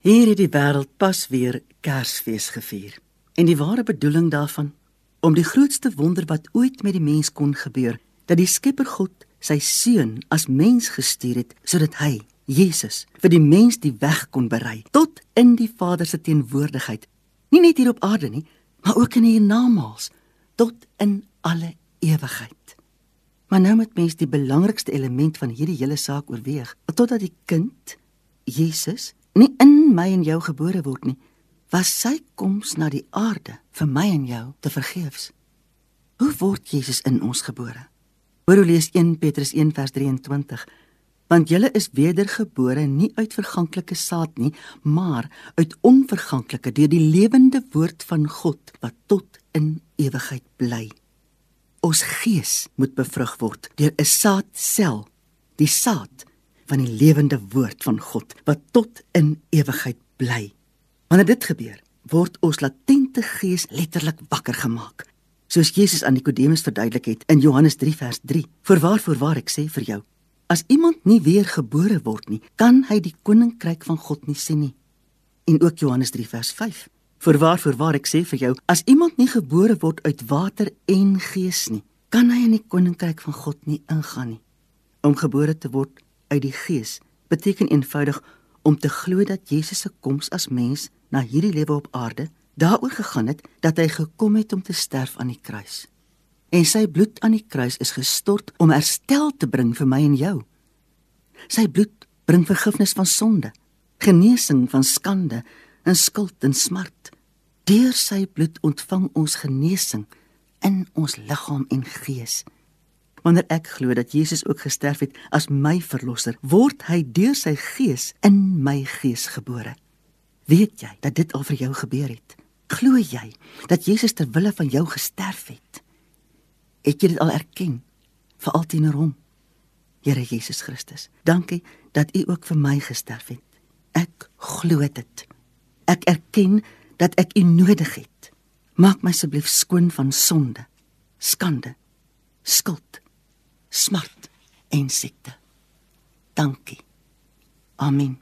Hier het die wêreld pas weer Kersfees gevier. En die ware bedoeling daarvan om die grootste wonder wat ooit met die mens kon gebeur, dat die Skepper God sy seun as mens gestuur het sodat hy, Jesus, vir die mens die weg kon berei tot in die Vader se teenwoordigheid. Nie net hier op aarde nie, maar ook in die hiernamaals tot in alle ewigheid. Maar nou moet mens die belangrikste element van hierdie hele saak oorweeg, totdat die kind Jesus nie in my en jou gebore word nie, was sy koms na die aarde vir my en jou te vergeefs. Hoe word Jesus in ons gebore? Hoor hoe lees 1 Petrus 1 vers 23. Want julle is wedergebore nie uit verganklike saad nie, maar uit onverganklike deur die lewende woord van God wat tot in ewigheid bly. Ons gees moet bevrug word deur 'n saadsel, die saad van die lewende woord van God wat tot in ewigheid bly. Wanneer dit gebeur, word ons latente gees letterlik wakker gemaak. Soos Jesus aan Nikodemus verduidelik het in Johannes 3 vers 3: "Voorwaar voorwaar ek sê vir jou, as iemand nie weer gebore word nie, kan hy die koninkryk van God nie sien nie." En ook Johannes 3 vers 5: "Voorwaar voorwaar ek sê vir jou, as iemand nie gebore word uit water en gees nie, kan hy in die koninkryk van God nie ingaan nie." Om gebore te word uit die gees beteken eenvoudig om te glo dat Jesus se koms as mens na hierdie lewe op aarde daaroor gegaan het dat hy gekom het om te sterf aan die kruis. En sy bloed aan die kruis is gestort om herstel te bring vir my en jou. Sy bloed bring vergifnis van sonde, genesing van skande en skuld en smart. Deur sy bloed ontvang ons genesing in ons liggaam en gees. Wanneer ek glo dat Jesus ook gesterf het as my verlosser, word hy deur sy gees in my gees gebore. Weet jy dat dit al vir jou gebeur het? Glo jy dat Jesus ter wille van jou gesterf het? Het jy dit al erken vir altyd en hom? Here Jesus Christus, dankie dat U ook vir my gesterf het. Ek glo dit. Ek erken dat ek U nodig het. Maak my asseblief skoon van sonde, skande, skuld smart en siekte. Dankie. Amen.